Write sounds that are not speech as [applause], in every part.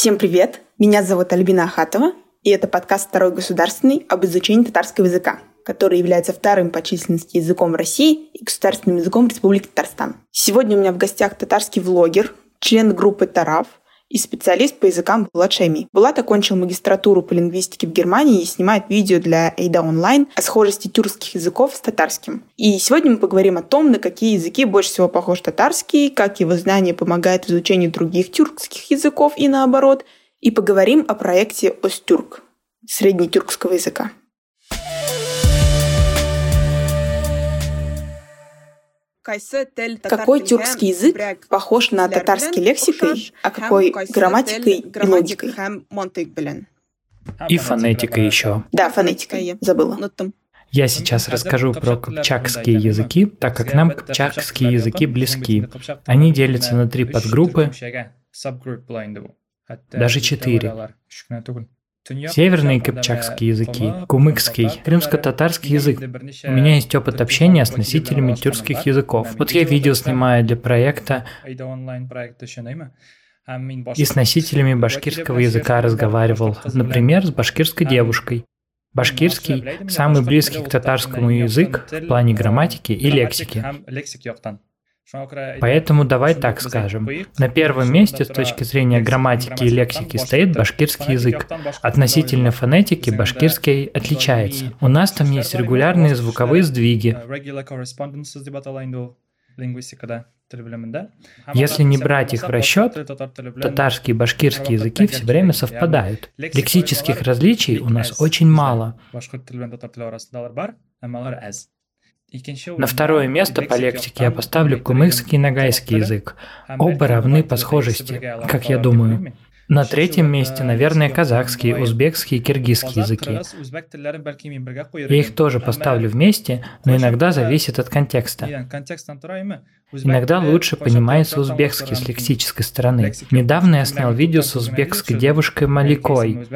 Всем привет! Меня зовут Альбина Ахатова, и это подкаст «Второй государственный» об изучении татарского языка, который является вторым по численности языком России и государственным языком Республики Татарстан. Сегодня у меня в гостях татарский влогер, член группы «Тараф», и специалист по языкам Булат Шайми. Булат окончил магистратуру по лингвистике в Германии и снимает видео для Эйда Онлайн о схожести тюркских языков с татарским. И сегодня мы поговорим о том, на какие языки больше всего похож татарский, как его знание помогает в изучении других тюркских языков и наоборот, и поговорим о проекте Остюрк среднетюркского языка. Какой тюркский язык похож на татарский лексикой, а какой грамматикой и логикой? И фонетикой еще. Да, фонетика, забыла. Я сейчас расскажу про кыпчакские языки, так как нам кыпчакские языки близки. Они делятся на три подгруппы, даже четыре. Северные кыпчакские языки, кумыкский, крымско-татарский язык. У меня есть опыт общения с носителями тюркских языков. Вот я видео снимаю для проекта и с носителями башкирского языка разговаривал, например, с башкирской девушкой. Башкирский – самый близкий к татарскому язык в плане грамматики и лексики. Поэтому давай так скажем. На первом месте с точки зрения грамматики и лексики стоит башкирский язык. Относительно фонетики башкирский отличается. У нас там есть регулярные звуковые сдвиги. Если не брать их в расчет, татарский и башкирский языки все время совпадают. Лексических различий у нас очень мало. На второе место по лексике я поставлю кумыкский и нагайский язык. Оба равны по схожести, как я думаю. На третьем месте, наверное, казахский, узбекский и киргизский языки. Я их тоже поставлю вместе, но иногда зависит от контекста. Иногда лучше понимается узбекский с лексической стороны. Недавно я снял видео с узбекской девушкой Маликой,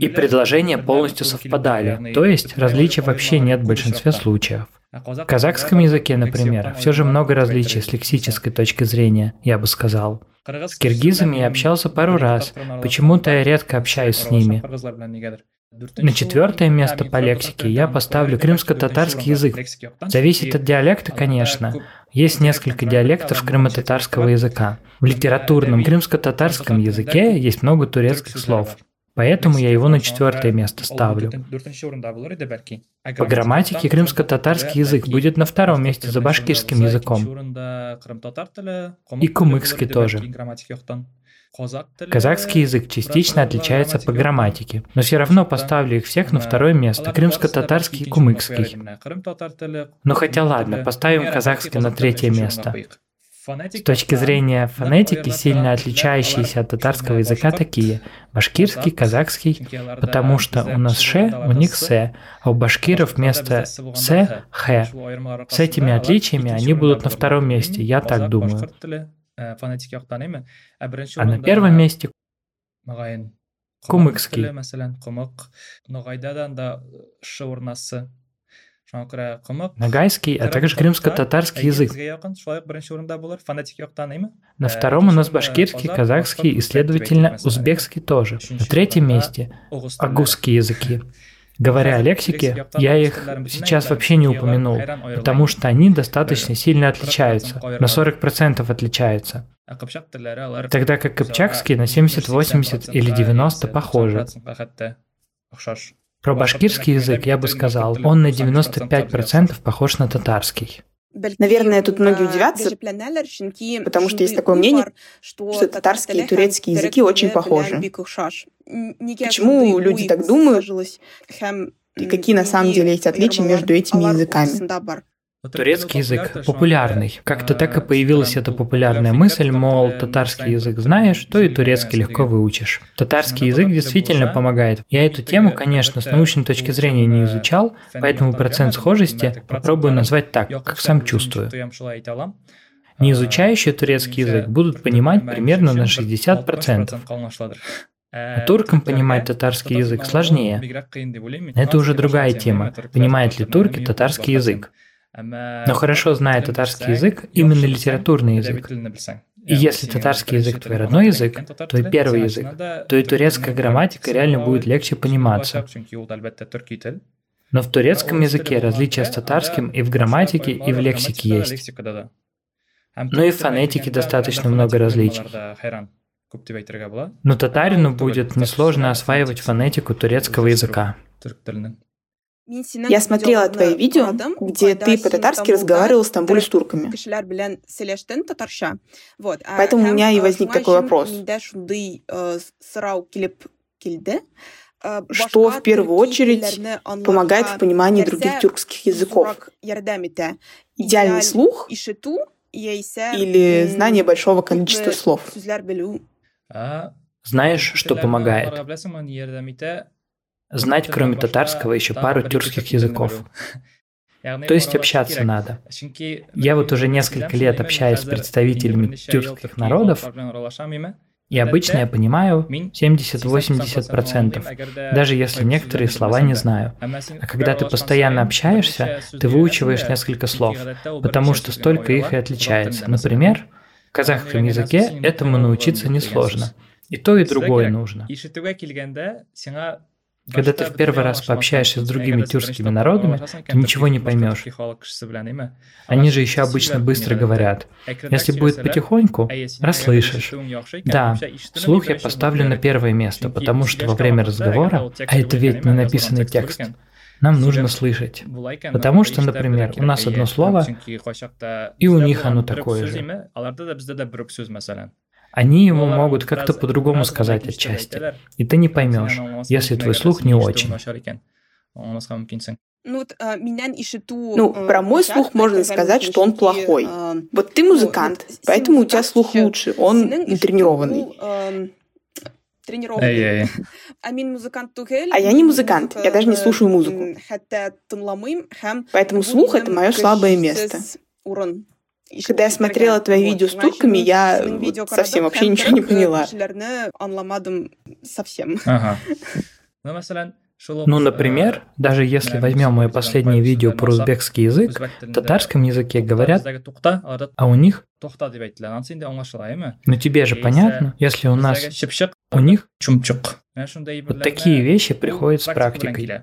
и предложения полностью совпадали, то есть различий вообще нет в большинстве случаев. Казахском языке, например, все же много различий с лексической точки зрения, я бы сказал. С киргизами я общался пару раз, почему-то я редко общаюсь с ними. На четвертое место по лексике я поставлю крымско-татарский язык. Зависит от диалекта, конечно. Есть несколько диалектов крымо-татарского языка. В литературном крымско-татарском языке есть много турецких слов. Поэтому я его на четвертое место ставлю. По грамматике крымско-татарский язык будет на втором месте за башкирским языком. И кумыкский тоже. Казахский язык частично отличается по грамматике, но все равно поставлю их всех на второе место, крымско-татарский и кумыкский. Ну хотя ладно, поставим казахский на третье место. С точки зрения фонетики, сильно отличающиеся от татарского языка такие – башкирский, казахский, потому что у нас «ше», у них «се», а у башкиров вместо «се» – «хе». С этими отличиями они будут на втором месте, я так думаю. А на первом месте – кумыкский. Нагайский, а также крымско-татарский язык. На втором у нас башкирский, казахский и, следовательно, узбекский тоже. На третьем месте – агузские языки. [laughs] Говоря о лексике, я их сейчас вообще не упомянул, потому что они достаточно сильно отличаются, на 40% отличаются. Тогда как кыпчакский на 70, 80 или 90 похожи. Про башкирский язык я бы сказал, он на 95% похож на татарский. Наверное, тут многие удивятся, потому что есть такое мнение, что татарский и турецкий языки очень похожи. Почему люди так думают? И какие на самом деле есть отличия между этими языками? Турецкий язык популярный. Как-то так и появилась эта популярная мысль, мол, татарский язык знаешь, то и турецкий легко выучишь. Татарский язык действительно помогает. Я эту тему, конечно, с научной точки зрения не изучал, поэтому процент схожести попробую назвать так, как сам чувствую. Не изучающие турецкий язык будут понимать примерно на 60%. А туркам понимать татарский язык сложнее. Это уже другая тема. Понимают ли турки татарский язык? Но хорошо зная татарский язык, именно литературный язык. И если татарский язык твой родной язык, твой первый язык, то и турецкая грамматика реально будет легче пониматься. Но в турецком языке различия с татарским и в грамматике, и в лексике есть. Ну и в фонетике достаточно много различий. Но татарину будет несложно осваивать фонетику турецкого языка. Я смотрела твои видео, где ты по-татарски разговаривал в Стамбуле с турками. Поэтому у меня и возник такой вопрос. Что в первую очередь помогает в понимании других тюркских языков? Идеальный слух или знание большого количества слов? Знаешь, что помогает? Знать, кроме татарского, еще пару тюркских языков. То есть общаться надо. Я вот уже несколько лет общаюсь с представителями тюркских народов, и обычно я понимаю 70-80%, даже если некоторые слова не знаю. А когда ты постоянно общаешься, ты выучиваешь несколько слов, потому что столько их и отличается. Например, в казахском языке этому научиться несложно. И то, и другое нужно. Когда ты в первый раз пообщаешься с другими тюркскими народами, ты ничего не поймешь. Они же еще обычно быстро говорят. Если будет потихоньку, расслышишь. Да, слух я поставлю на первое место, потому что во время разговора, а это ведь не написанный текст, нам нужно слышать. Потому что, например, у нас одно слово, и у них оно такое же. Они ему могут как-то по-другому сказать отчасти. И ты не поймешь, если твой слух не очень. Ну, а, ну, э, про мой слух можно сказать, что он плохой. А, вот ты музыкант, поэтому у тебя слух лучше, он тренированный. Тренированный. [laughs] А я не музыкант, я даже не слушаю музыку. Поэтому слух — это мое слабое место. Когда я смотрела твои видео с турками, я вот совсем вообще ничего не поняла. Совсем. Ага. [laughs] Ну, например, даже если возьмем мое последнее видео про узбекский язык, в татарском языке говорят, а у них... Ну тебе же понятно, если у нас... У них... Вот такие вещи приходят с практикой.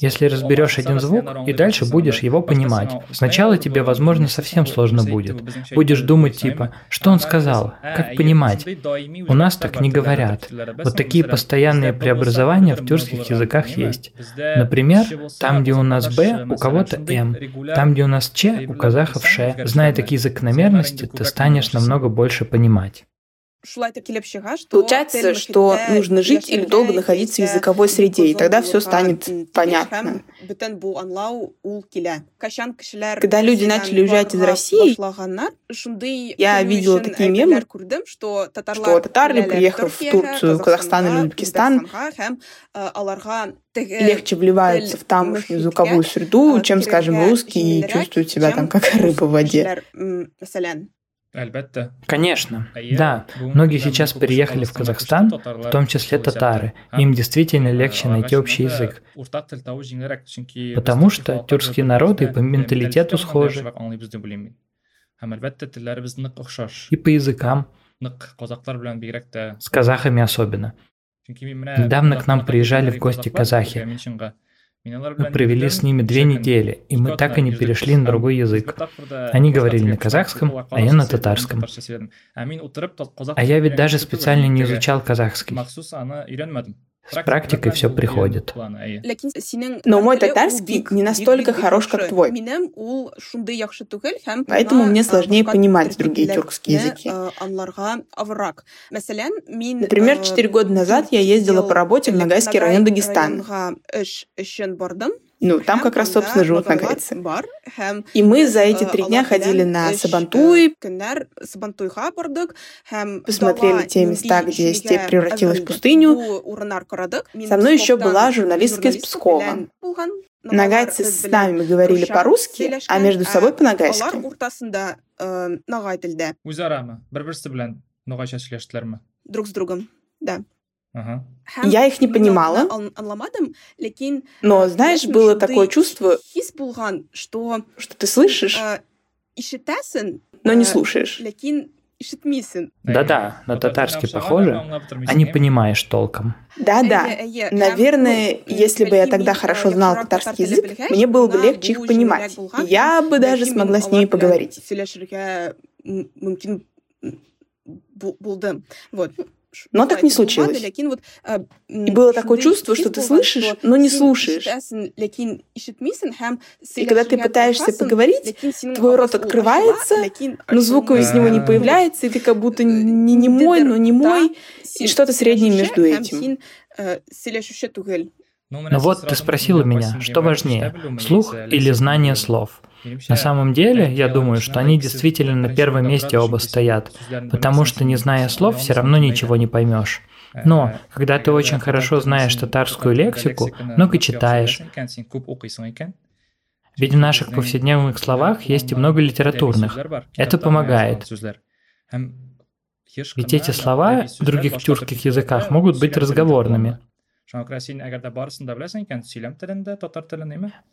Если разберешь один звук, и дальше будешь его понимать. Сначала тебе, возможно, совсем сложно будет. Будешь думать типа, что он сказал, как понимать. У нас так не говорят. Вот такие постоянные преобразования в тюркских языках есть. Например, там, где у нас «б», у кого-то «м», там, где у нас «ч», у казахов «ш». Зная такие закономерности, ты станешь намного больше понимать. Получается, что нужно жить или долго находиться в языковой среде, и тогда все станет понятно. Когда люди начали уезжать из России, я видела такие мемы, что татары, приехав в Турцию, Казахстан или Узбекистан, легче вливаются в тамошнюю звуковую среду, чем, скажем, русские, и чувствуют себя там как рыба в воде. Конечно, да. Многие сейчас переехали в Казахстан, в том числе татары. Им действительно легче найти общий язык. Потому что тюркские народы по менталитету схожи. И по языкам. С казахами особенно. Недавно к нам приезжали в гости казахи. Мы провели с ними две недели, и мы так и не перешли на другой язык. Они говорили на казахском, а я на татарском. А я ведь даже специально не изучал казахский. С практикой все приходит. Но мой татарский не настолько хорош, как твой. Поэтому мне сложнее понимать другие тюркские языки. Например, четыре года назад я ездила по работе в Ногайский район Дагестана. Ну, там как раз, собственно, живут нагайцы. И мы за эти три дня ходили на Сабантуй, посмотрели те места, где степь превратилась в пустыню. Со мной еще была журналистка из Пскова. Нагайцы с нами говорили по-русски, а между собой по-нагайски. Друг с другом, да. Я их не понимала, но, знаешь, было такое чувство, что, ты слышишь, но не слушаешь. Да-да, на татарский похоже, а не понимаешь толком. Да-да. Наверное, если бы я тогда хорошо знала татарский язык, мне было бы легче их понимать. Я бы даже смогла с ними поговорить. Вот. Но так не случилось. Э, и было такое чувство, что ты слышишь, но не слушаешь. И когда ты пытаешься поговорить, твой рот открывается, но звука из него не появляется, и ты как будто не немой, но не мой, и что-то среднее между этим. Э, но вот ты спросила меня, что важнее, слух или знание слов? На самом деле, я думаю, что они действительно на первом месте оба стоят, потому что не зная слов, все равно ничего не поймешь. Но, когда ты очень хорошо знаешь татарскую лексику, много читаешь, ведь в наших повседневных словах есть и много литературных. Это помогает. Ведь эти слова в других тюркских языках могут быть разговорными.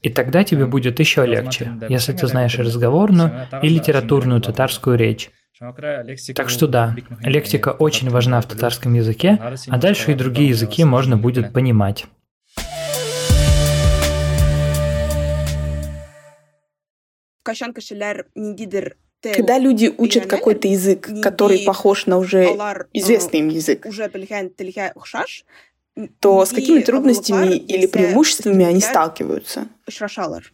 И тогда тебе будет еще легче, если ты знаешь разговорную и литературную татарскую речь. Так что да, лексика очень важна в татарском языке, а дальше и другие языки можно будет понимать. Когда люди учат какой-то язык, который похож на уже известный им язык, то с какими трудностями или преимуществами они сталкиваются?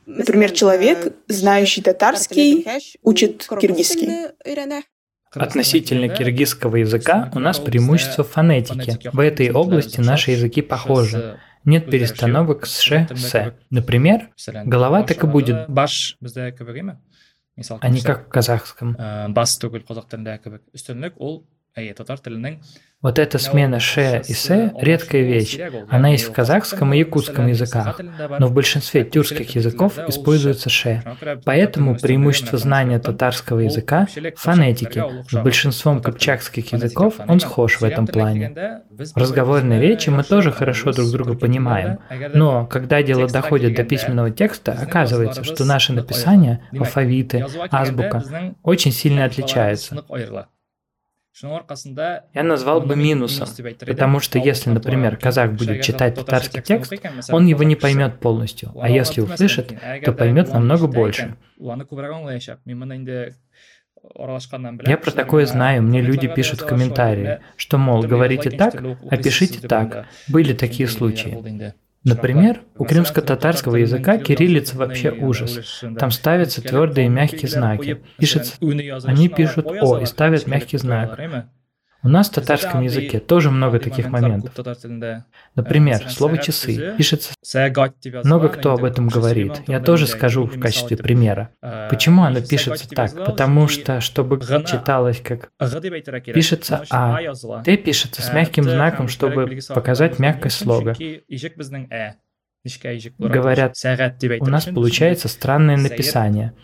Например, человек, знающий татарский, учит киргизский. Относительно киргизского языка у нас преимущество фонетики. В этой области наши языки похожи. Нет перестановок с ш, с. Например, голова так и будет баш, а не как в казахском. Вот эта смена «ше» и «се» – редкая вещь. Она есть в казахском и якутском языках, но в большинстве тюркских языков используется «ше». Поэтому преимущество знания татарского языка – фонетики. С большинством кыпчакских языков он схож в этом плане. В разговорной речи мы тоже хорошо друг друга понимаем, но когда дело доходит до письменного текста, оказывается, что наши написания, алфавиты, азбука очень сильно отличаются. Я назвал бы минусом, потому что если, например, казах будет читать татарский текст, он его не поймет полностью, а если услышит, то поймет намного больше. Я про такое знаю, мне люди пишут в комментарии, что, мол, говорите так, а пишите так. Были такие случаи. Например, у крымско-татарского языка кириллица вообще ужас. Там ставятся твердые и мягкие знаки. Пишется, они пишут «о» и ставят мягкий знак. У нас в татарском языке тоже много таких моментов. Например, слово «часы» пишется Много кто об этом говорит. Я тоже скажу в качестве примера. Почему оно пишется так? Потому что, чтобы читалось как пишется «а», «т» пишется с мягким знаком, чтобы показать мягкость слога. Говорят, у нас получается странное написание –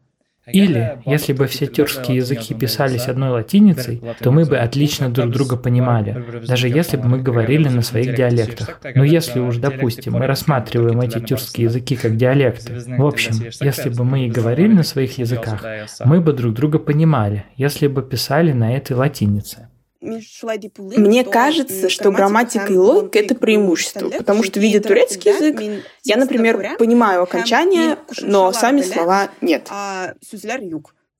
Или, если бы все тюркские языки писались одной латиницей, то мы бы отлично друг друга понимали, даже если бы мы говорили на своих диалектах. Но если уж, допустим, мы рассматриваем эти тюркские языки как диалекты, в общем, если бы мы и говорили на своих языках, мы бы друг друга понимали, если бы писали на этой латинице. Мне кажется, что грамматика и логика — это преимущество, потому что, видя турецкий язык, я, например, понимаю окончания, но сами слова нет.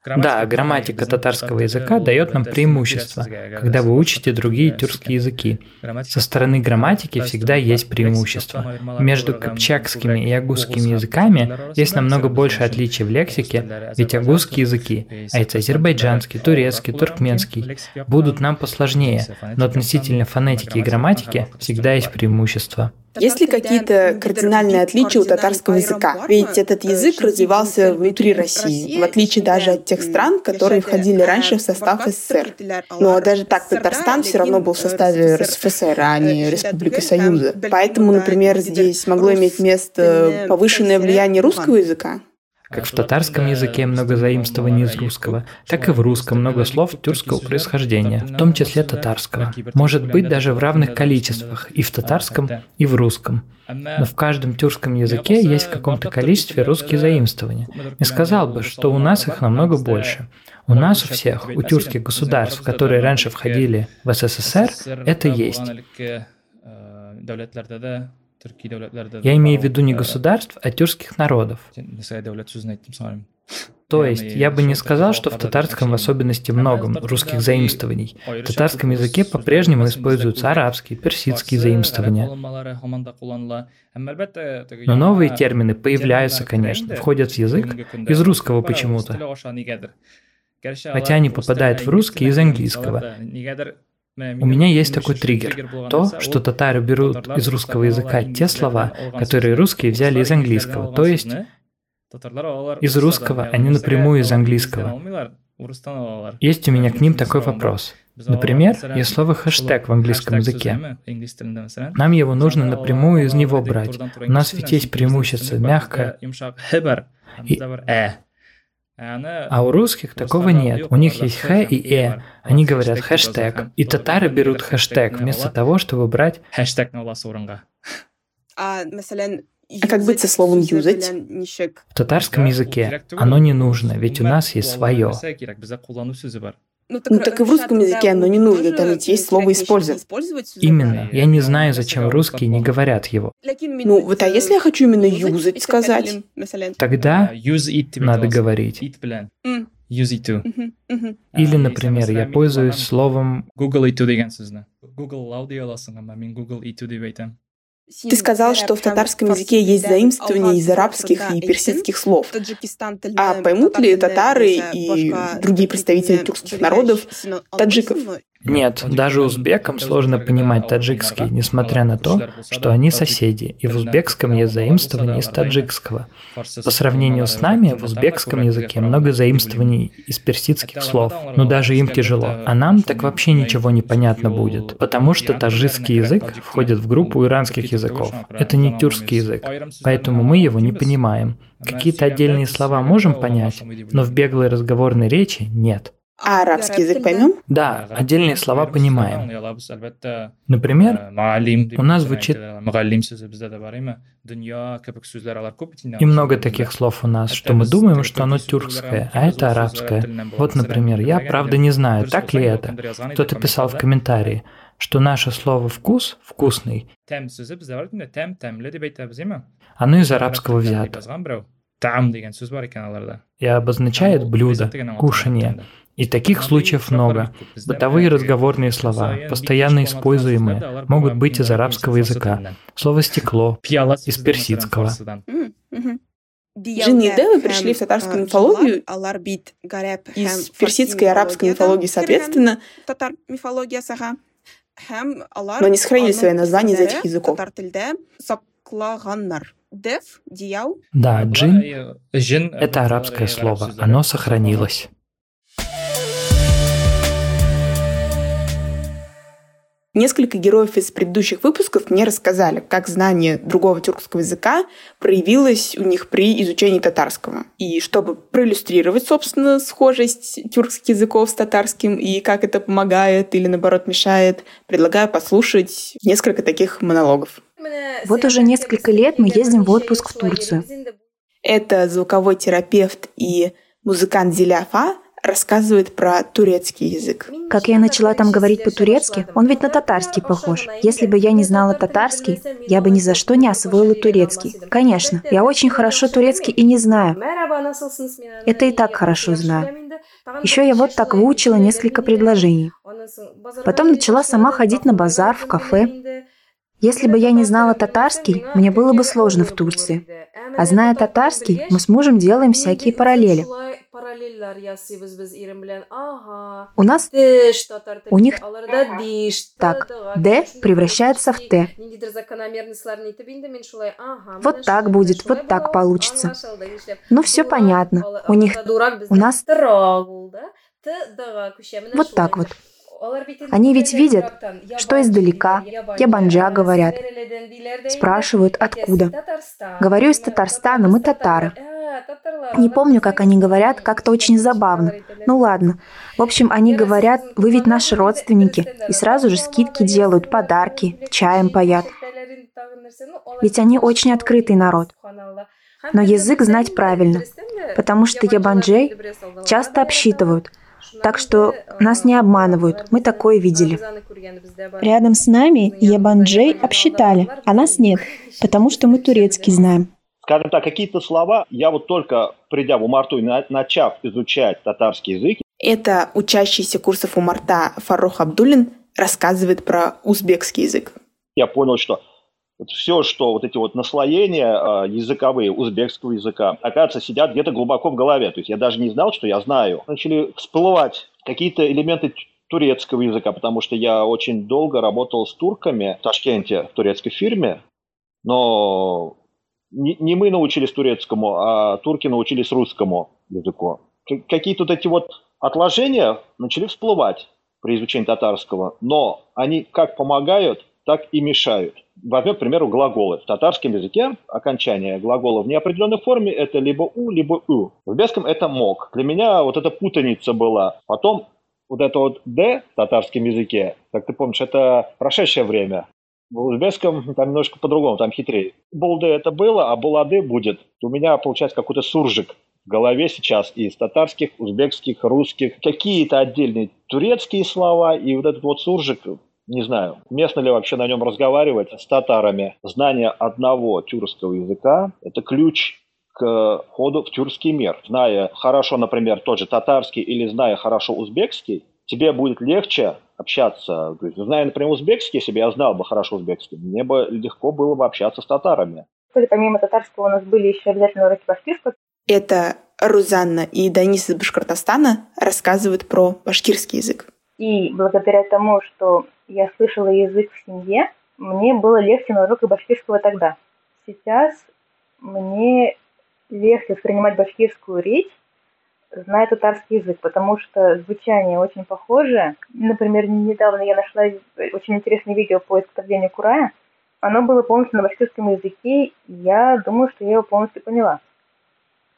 Да, грамматика татарского языка дает нам преимущество, когда вы учите другие тюркские языки. Со стороны грамматики всегда есть преимущество. Между капчакскими и агузскими языками есть намного больше отличий в лексике, ведь агузские языки, а это азербайджанский, турецкий, туркменский, будут нам посложнее, но относительно фонетики и грамматики всегда есть преимущество. Есть ли какие-то кардинальные отличия у татарского языка? Ведь этот язык развивался внутри России, в отличие даже от тех стран, которые входили раньше в состав СССР. Но даже так Татарстан все равно был в составе РСФСР, а не Республика Союза. Поэтому, например, здесь могло иметь место повышенное влияние русского языка. Как в татарском языке много заимствований из русского, так и в русском много слов тюркского происхождения, в том числе татарского. Может быть даже в равных количествах и в татарском, и в русском. Но в каждом тюркском языке есть в каком-то количестве русские заимствования. Не сказал бы, что у нас их намного больше. У нас у всех, у тюркских государств, которые раньше входили в СССР, это есть. Я имею в виду не государств, а тюркских народов. То есть, я бы не сказал, что в татарском в особенности много русских заимствований. В татарском языке по-прежнему используются арабские, персидские заимствования. Но новые термины появляются, конечно, входят в язык из русского почему-то. Хотя они попадают в русский из английского. У меня есть такой триггер. То, что татары берут из русского языка те слова, которые русские взяли из английского. То есть из русского, а не напрямую из английского. Есть у меня к ним такой вопрос. Например, есть слово хэштег в английском языке. Нам его нужно напрямую из него брать. У нас ведь есть преимущество мягкое. И а у русских такого нет. У них есть х и э. Они говорят хэштег. И татары берут хэштег вместо того, чтобы брать хэштег А как быть со словом «юзать»? В татарском языке оно не нужно, ведь у нас есть свое. Ну так, ну, так и в русском языке оно не нужно, там ведь есть слово «использовать». Именно. Я не знаю, зачем русские не говорят его. Ну, вот а если я хочу именно «юзать» сказать? Тогда надо говорить. Use it. Или, например, я пользуюсь словом Google it to деген Google аласың, мен Google it to деп айтамын. Ты сказал, что в татарском языке есть заимствования из арабских и персидских слов. А поймут ли татары и другие представители тюркских народов таджиков? Нет, даже узбекам сложно понимать таджикский, несмотря на то, что они соседи, и в узбекском есть заимствование из таджикского. По сравнению с нами, в узбекском языке много заимствований из персидских слов, но даже им тяжело. А нам так вообще ничего не понятно будет, потому что таджикский язык входит в группу иранских языков. Это не тюркский язык, поэтому мы его не понимаем. Какие-то отдельные слова можем понять, но в беглой разговорной речи нет. А арабский язык поймем? Да, отдельные слова понимаем. Например, у нас звучит и много таких слов у нас, что мы думаем, что оно тюркское, а это арабское. Вот, например, я правда не знаю, так ли это. Кто-то писал в комментарии, что наше слово «вкус» — «вкусный». Оно из арабского взято. И обозначает блюдо, кушание. И таких случаев много. Бытовые разговорные слова, постоянно используемые, могут быть из арабского языка. Слово «стекло» [laughs] из персидского. Джин и Девы пришли в татарскую мифологию из персидской и арабской мифологии, соответственно, но не сохранили свои названия из этих языков. Да, джин — это арабское слово, оно сохранилось. Несколько героев из предыдущих выпусков мне рассказали, как знание другого тюркского языка проявилось у них при изучении татарского. И чтобы проиллюстрировать, собственно, схожесть тюркских языков с татарским и как это помогает или, наоборот, мешает, предлагаю послушать несколько таких монологов. Вот уже несколько лет мы ездим в отпуск в Турцию. Это звуковой терапевт и музыкант Зиляфа рассказывает про турецкий язык. Как я начала там говорить по-турецки, он ведь на татарский похож. Если бы я не знала татарский, я бы ни за что не освоила турецкий. Конечно, я очень хорошо турецкий и не знаю. Это и так хорошо знаю. Еще я вот так выучила несколько предложений. Потом начала сама ходить на базар, в кафе. Если бы я не знала татарский, мне было бы сложно в Турции. А зная татарский, мы с мужем делаем всякие параллели. У нас, у них так, «д» превращается в «т». Вот так будет, вот так получится. Ну, все понятно. У них, у нас вот так вот. Они ведь видят, что издалека, ябанджа говорят, спрашивают, откуда. Говорю из Татарстана, мы татары. Не помню, как они говорят, как-то очень забавно. Ну ладно. В общем, они говорят, вы ведь наши родственники, и сразу же скидки делают, подарки, чаем паят. Ведь они очень открытый народ. Но язык знать правильно, потому что ябанджей часто обсчитывают – так что нас не обманывают, мы такое видели. Рядом с нами Ябанджей обсчитали, а нас нет, потому что мы турецкий знаем. Скажем так, какие-то слова я вот только придя в Умарту и начав изучать татарский язык. Это учащийся курсов Умарта Фарух Абдулин рассказывает про узбекский язык. Я понял, что вот все, что вот эти вот наслоения э, языковые узбекского языка, оказывается, сидят где-то глубоко в голове. То есть я даже не знал, что я знаю. Начали всплывать какие-то элементы турецкого языка, потому что я очень долго работал с турками в Ташкенте, в турецкой фирме, но не, не мы научились турецкому, а турки научились русскому языку. Какие-то вот эти вот отложения начали всплывать при изучении татарского, но они как помогают, так и мешают. Возьмем, к примеру, глаголы. В татарском языке окончание глагола в неопределенной форме это либо у, либо у. В узбекском это мог. Для меня вот эта путаница была. Потом вот это вот «д» в татарском языке, как ты помнишь, это прошедшее время. В узбекском там немножко по-другому, там хитрее. Булды это было, а булады будет. У меня получается какой-то суржик в голове сейчас из татарских, узбекских, русских, какие-то отдельные турецкие слова, и вот этот вот суржик не знаю, уместно ли вообще на нем разговаривать с татарами. Знание одного тюркского языка – это ключ к входу в тюркский мир. Зная хорошо, например, тот же татарский или зная хорошо узбекский, тебе будет легче общаться. То есть, зная, например, узбекский, если бы я знал бы хорошо узбекский, мне бы легко было бы общаться с татарами. Помимо татарского у нас были еще обязательно уроки башкирского. Это Рузанна и Данис из Башкортостана рассказывают про башкирский язык. И благодаря тому, что я слышала язык в семье, мне было легче на уроках башкирского тогда. Сейчас мне легче воспринимать башкирскую речь, зная татарский язык, потому что звучание очень похоже. Например, недавно я нашла очень интересное видео по изготовлению курая. Оно было полностью на башкирском языке, и я думаю, что я его полностью поняла.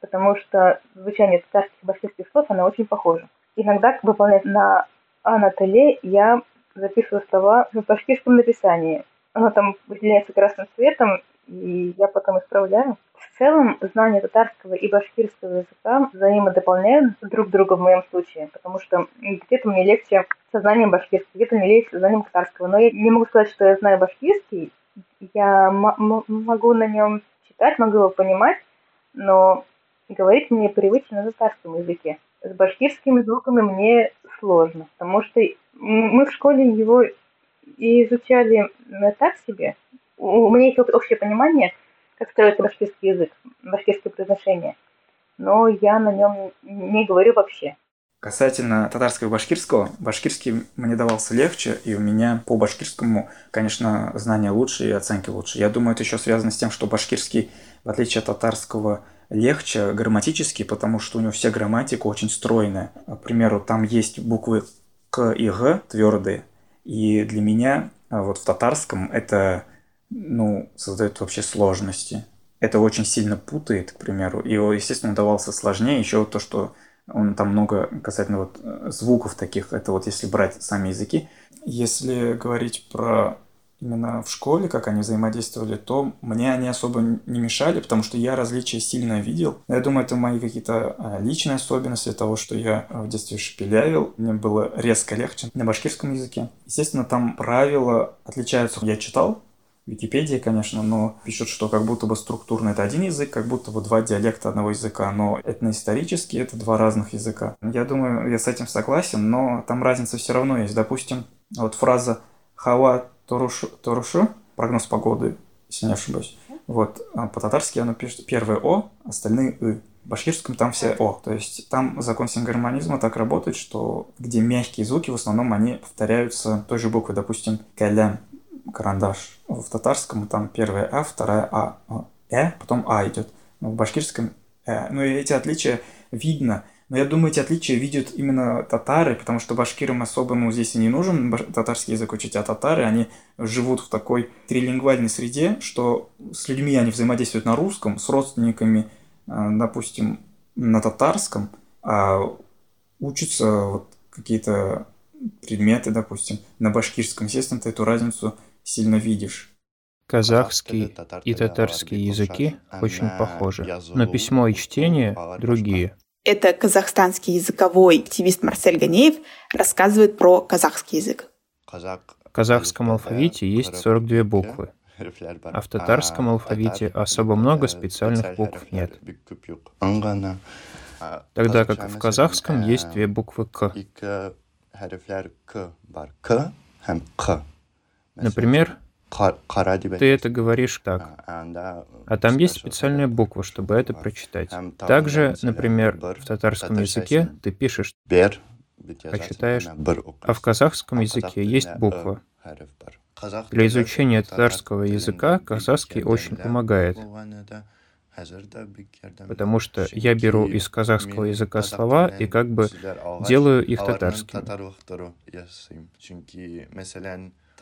Потому что звучание татарских и башкирских слов, оно очень похоже. Иногда, выполняя на Анатоле, я записываю слова в башкирском написании. Оно там выделяется красным цветом, и я потом исправляю. В целом, знание татарского и башкирского языка взаимодополняют друг друга в моем случае, потому что где-то мне легче со знанием башкирского, где-то мне легче со знанием татарского. Но я не могу сказать, что я знаю башкирский, я могу на нем читать, могу его понимать, но говорить мне привычно на татарском языке. С башкирскими звуками мне сложно, потому что мы в школе его и изучали так себе. У меня есть общее понимание, как строится башкирский язык, башкирское произношение, но я на нем не говорю вообще. Касательно татарского и башкирского, башкирский мне давался легче, и у меня по башкирскому, конечно, знания лучше и оценки лучше. Я думаю, это еще связано с тем, что башкирский, в отличие от татарского, легче грамматически, потому что у него вся грамматика очень стройная. К примеру, там есть буквы К и Г твердые, и для меня а, вот в татарском это ну, создает вообще сложности. Это очень сильно путает, к примеру, и, естественно, давался сложнее еще то, что он там много касательно вот э, звуков таких, это вот если брать сами языки. Если говорить про именно в школе, как они взаимодействовали, то мне они особо не мешали, потому что я различия сильно видел. Я думаю, это мои какие-то а, личные особенности того, что я в детстве шепелявил. Мне было резко легче на башкирском языке. Естественно, там правила отличаются. Я читал Википедии, конечно, но пишут, что как будто бы структурно это один язык, как будто бы два диалекта одного языка, но этноисторически это два разных языка. Я думаю, я с этим согласен, но там разница все равно есть. Допустим, вот фраза «хава торушу», торушу прогноз погоды, если не ошибаюсь. Вот, а по-татарски оно пишет первое «о», остальные «ы». В башкирском там все «о», то есть там закон сингармонизма так работает, что где мягкие звуки, в основном они повторяются той же буквой, допустим, «калям», «карандаш». В татарском там первая «а», вторая «а», «э», потом «а» идет. Но в башкирском «э». Ну и эти отличия видно – но я думаю, эти отличия видят именно татары, потому что башкирам особо ну, здесь и не нужен татарский язык учить, а татары, они живут в такой трилингвальной среде, что с людьми они взаимодействуют на русском, с родственниками, э, допустим, на татарском, а учатся вот какие-то предметы, допустим, на башкирском. Естественно, ты эту разницу сильно видишь. Казахский и татарский языки очень похожи, но письмо и чтение другие. Это казахстанский языковой активист Марсель Ганеев рассказывает про казахский язык. В казахском алфавите есть 42 буквы, а в татарском алфавите особо много специальных букв нет. Тогда как в казахском есть две буквы «к». Например, ты это говоришь так. А там есть специальная буква, чтобы это прочитать. Также, например, в татарском языке ты пишешь а читаешь, а в казахском языке есть буква. Для изучения татарского языка казахский очень помогает, потому что я беру из казахского языка слова и как бы делаю их татарскими.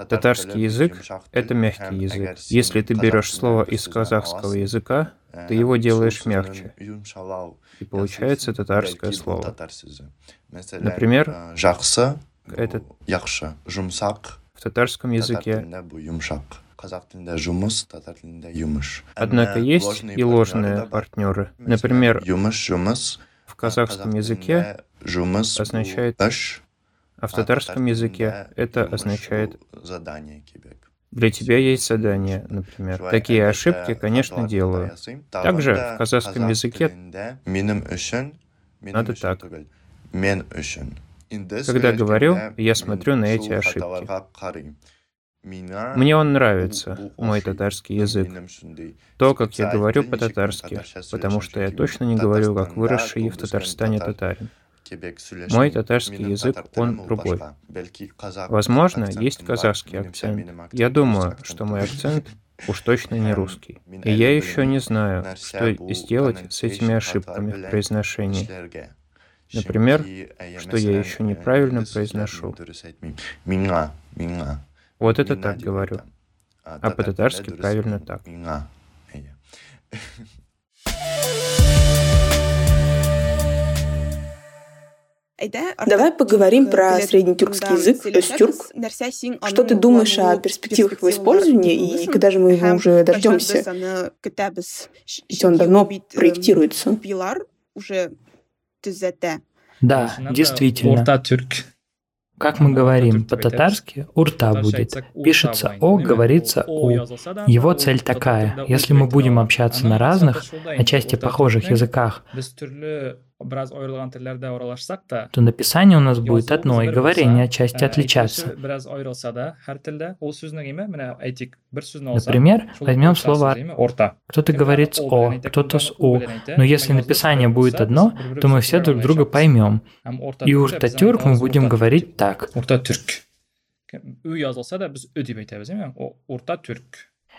Татарский язык — это мягкий язык. Если ты берешь слово из казахского языка, ты его делаешь мягче, и получается татарское слово. Например, это в татарском языке. Однако есть и ложные партнеры. Например, в казахском языке означает а в татарском языке это означает для тебя есть задание, например. Такие ошибки, конечно, делаю. Также в казахском языке надо так. Когда говорю, я смотрю на эти ошибки. Мне он нравится, мой татарский язык. То, как я говорю по-татарски, потому что я точно не говорю, как выросший в Татарстане татарин. Мой татарский язык, он другой. Возможно, есть казахский акцент. Я думаю, что мой акцент уж точно не русский. И я еще не знаю, что сделать с этими ошибками в произношении. Например, что я еще неправильно произношу. Вот это так говорю. А по-татарски правильно так. Давай поговорим про среднетюркский язык, öztürk. Что ты думаешь о перспективах его использования и когда же мы его уже дождемся? Ведь он давно проектируется. Да, действительно. Как мы говорим по-татарски, урта будет. Пишется О, говорится У. Его цель такая. Если мы будем общаться на разных, отчасти похожих языках, то написание у нас будет одно, и говорение отчасти отличаться. Например, возьмем слово Кто-то говорит с О, кто-то с У. Но если написание будет одно, то мы все друг друга поймем. И уртатюрк мы будем говорить так.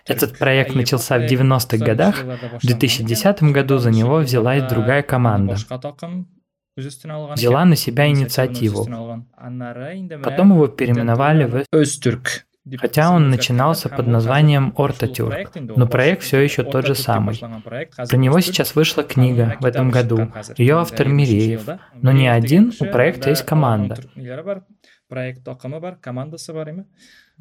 Этот проект начался в 90-х годах. В 2010 году за него взялась другая команда. Взяла на себя инициативу. Потом его переименовали в Öztürk. Хотя он начинался под названием Ортатюрк, но проект все еще тот же самый. Про него сейчас вышла книга в этом году. Ее автор Миреев. Но не один, у проекта есть команда.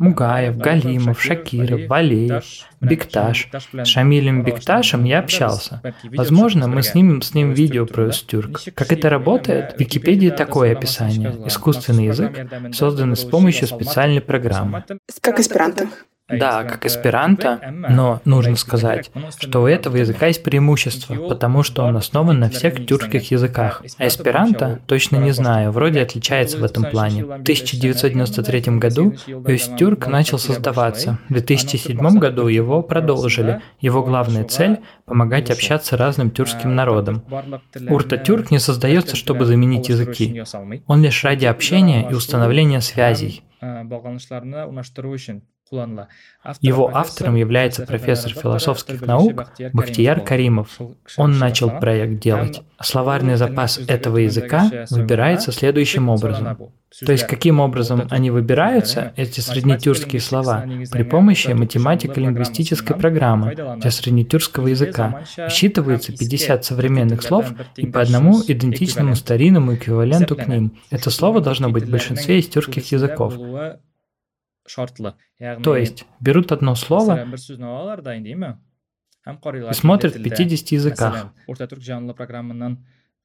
Мугаев, Галимов, Шакиров, Валеев, Бикташ. С Шамилем Бикташем я общался. Возможно, мы снимем с ним видео про Устюрк. Как это работает? В Википедии такое описание. Искусственный язык, созданный с помощью специальной программы. Как эсперанто. Да, как эсперанто, но нужно сказать, что у этого языка есть преимущество, потому что он основан на всех тюркских языках. А эсперанто, точно не знаю, вроде отличается в этом плане. В 1993 году Тюрк начал создаваться. В 2007 году его продолжили. Его главная цель – помогать общаться разным тюркским народам. Урта-тюрк не создается, чтобы заменить языки. Он лишь ради общения и установления связей. Его автором является профессор философских наук Бахтияр Каримов. Он начал проект делать. Словарный запас этого языка выбирается следующим образом. То есть каким образом они выбираются, эти среднетюркские слова, при помощи математико-лингвистической программы для среднетюркского языка. Считывается 50 современных слов и по одному идентичному старинному эквиваленту к ним. Это слово должно быть в большинстве из тюркских языков. То есть берут одно слово и смотрят в 50 языках.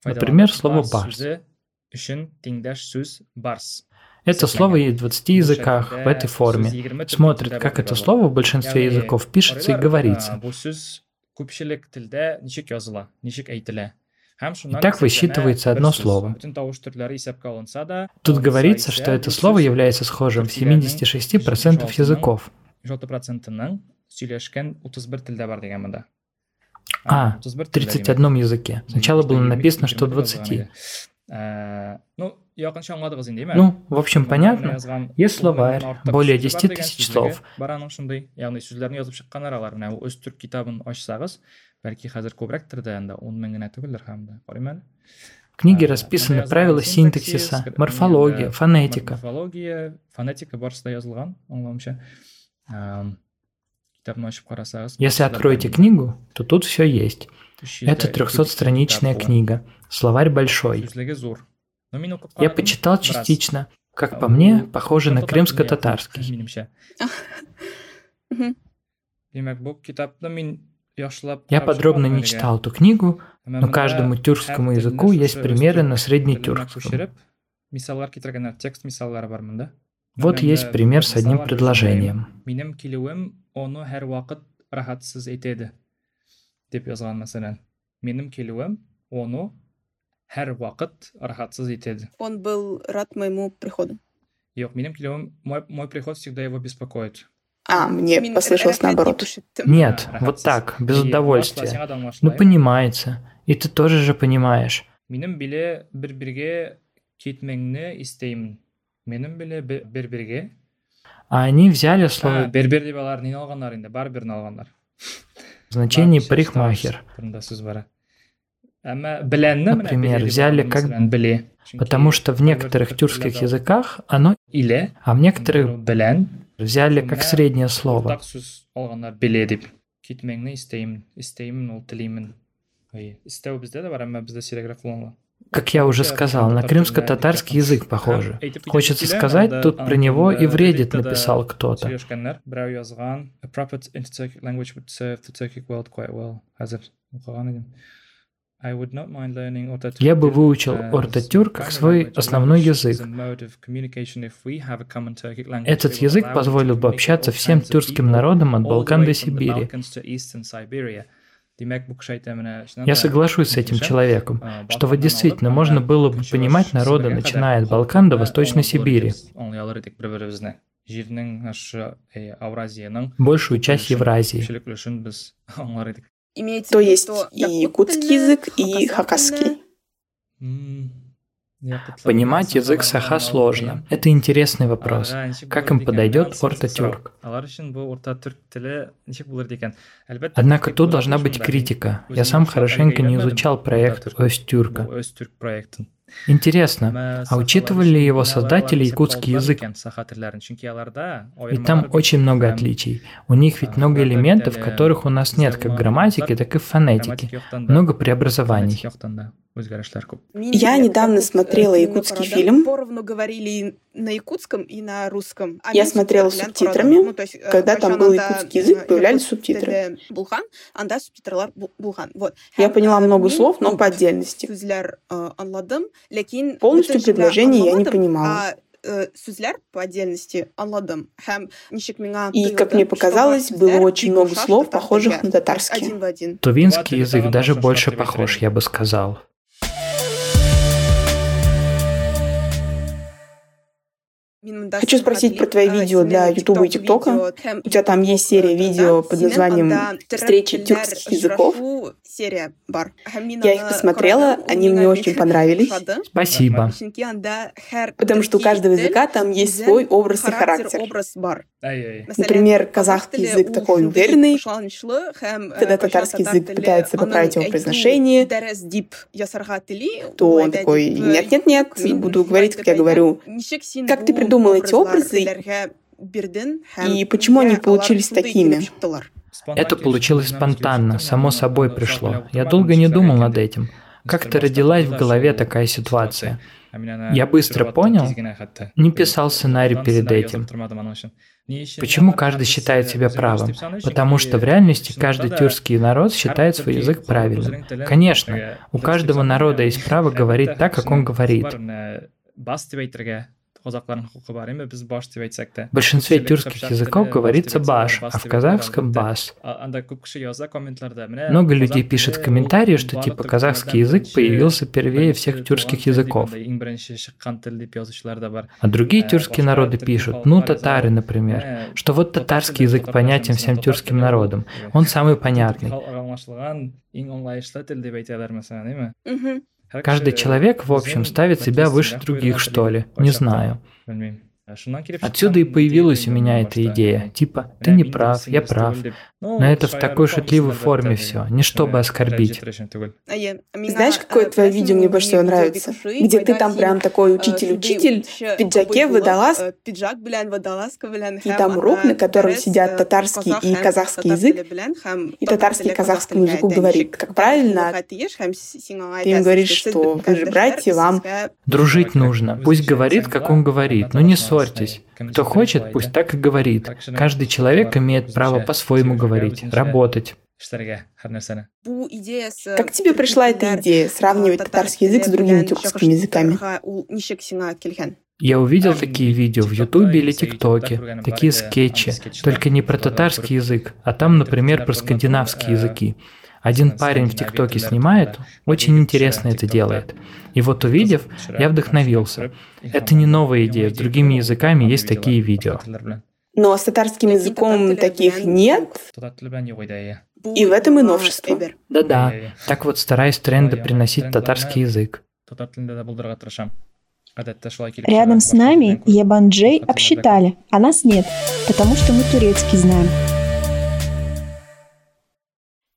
Например, слово «барс». Это слово есть в 20 языках в этой форме. Смотрят, как это слово в большинстве языков пишется и говорится. И так высчитывается одно слово. Тут говорится, что это слово является схожим в 76% языков. А, в 31 языке. Сначала было написано, что 20. Ну, в общем, понятно. Есть словарь, более 10 тысяч слов. бәлки қазір көбірек тұрды енді он мың ғана түгілдір хамда қараймын в книге расписаны правила синтаксиса, морфология, фонетика. Морфология, фонетика барысында жазылған, аңлауымша. Кітабын ашып қарасаңыз. Если откроете книгу, то тут все есть. Это 300-страничная книга. Словарь большой. Я почитал частично. Как по мне, похоже на крымско-татарский. Мен [laughs] я подробно не читал эту книгу, но каждому тюркскому языку есть примеры на среднетюркском. Вот есть пример с одним предложением деп жазған мәселен менің келуім оны әр уақыт рахатсыз етеді он был рад моему приходу жоқ менің келуім мой, мой приход всегда его беспокоит а, мне послышалось наоборот. Нет, вот так, без удовольствия. Ну, понимается. И ты тоже же понимаешь. Менің біле бір-бірге кетмеңні істеймін. Менің біле бір-бірге а они взяли слово... Бербер деп алар нені алғандар енді, барберін алғандар. Значение парикмахер. Например, взяли как Потому что в некоторых тюркских языках оно или, а в некоторых взяли как среднее слово. Как я уже сказал, на крымско-татарский язык похоже. Хочется сказать, тут про него и вредит написал кто-то. Я бы выучил ортотюр как свой основной язык. Этот язык позволил бы общаться всем тюркским народам от Балкан до Сибири. Я соглашусь с этим человеком, что вот действительно можно было бы понимать народы, начиная от Балкан до Восточной Сибири. Большую часть Евразии. [laughs] Имеется То есть и якутский язык, и хакасский. Понимать язык саха сложно. Это интересный вопрос. Как им подойдет ортотюрк? Однако тут должна быть критика. Я сам хорошенько не изучал проект Остюрка. Интересно, а учитывали ли его создатели якутский язык? Ведь там очень много отличий. У них ведь много элементов, которых у нас нет как в грамматике, так и в фонетике. Много преобразований. Я недавно смотрела якутский фильм. Поровну говорили на якутском и на русском. Я смотрела с субтитрами. Ну, э, Когда там был якутский язык, появлялись субтитры. Булхан, анда субтитралар булхан. Вот. Я поняла много слов, но по отдельности. Э, Полностью предложение я не понимала. сүзләр по отдельности анладым һәм ничек миңа и как мне показалось было очень много слов похожих на татарский тувинский язык даже больше похож я бы сказал Хочу спросить про твои видео для YouTube и ТикТока. У тебя там есть серия видео под названием «Встречи тюркских языков». Я их посмотрела, они мне очень понравились. Спасибо. Потому что у каждого языка там есть свой образ и характер. Например, казахский язык такой уверенный, когда татарский язык пытается поправить его произношение, то он такой «нет-нет-нет, буду говорить, как я говорю». Как ты придумал придумал эти образы и почему они получились такими? Это получилось спонтанно, само собой пришло. Я долго не думал над этим. Как-то родилась в голове такая ситуация. Я быстро понял, не писал сценарий перед этим. Почему каждый считает себя правым? Потому что в реальности каждый тюркский народ считает свой язык правильным. Конечно, у каждого народа есть право говорить так, как он говорит. В большинстве тюркских языков говорится баш, а в казахском бас. Много людей пишет в комментарии, что типа казахский язык появился первее всех тюркских языков. А другие тюркские народы пишут, ну татары, например, что вот татарский язык понятен всем тюркским народам, он самый понятный. Каждый человек, в общем, ставит себя выше других, что ли. Не знаю. Отсюда и появилась у меня эта идея, типа «ты не прав, я прав». Но это в такой шутливой форме все, не чтобы оскорбить. Знаешь, какое твое видео мне больше всего нравится? Где ты там прям такой учитель-учитель в пиджаке, водолаз, и там урок, на котором сидят татарский и казахский язык, и татарский казахскому языку говорит, как правильно, ты им говоришь, что вы же братья, вам... Дружить нужно, пусть говорит, как он говорит, но не ссорь ссорьтесь. Кто хочет, пусть так и говорит. Каждый человек имеет право по-своему говорить, работать. Как тебе пришла эта идея сравнивать татарский язык с другими тюркскими языками? Я увидел такие видео в Ютубе или ТикТоке, такие скетчи, только не про татарский язык, а там, например, про скандинавские языки. Один парень в ТикТоке снимает, очень интересно это делает. И вот увидев, я вдохновился. Это не новая идея, с другими языками есть такие видео. Но с татарским языком таких нет. И в этом и новшество. Да-да. Так вот стараюсь тренды приносить татарский язык. Рядом с нами Ебанджей обсчитали, а нас нет, потому что мы турецкий знаем.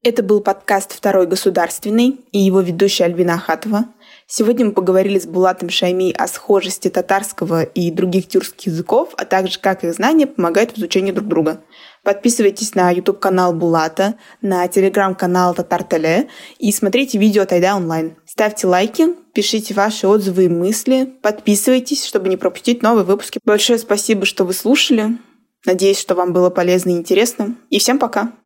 Это был подкаст «Второй государственный» и его ведущая Альбина Ахатова. Сегодня мы поговорили с Булатом Шайми о схожести татарского и других тюркских языков, а также как их знания помогают в изучении друг друга. Подписывайтесь на YouTube-канал Булата, на телеграм-канал Татар Теле и смотрите видео Тайда онлайн. Ставьте лайки, пишите ваши отзывы и мысли, подписывайтесь, чтобы не пропустить новые выпуски. Большое спасибо, что вы слушали. Надеюсь, что вам было полезно и интересно. И всем пока!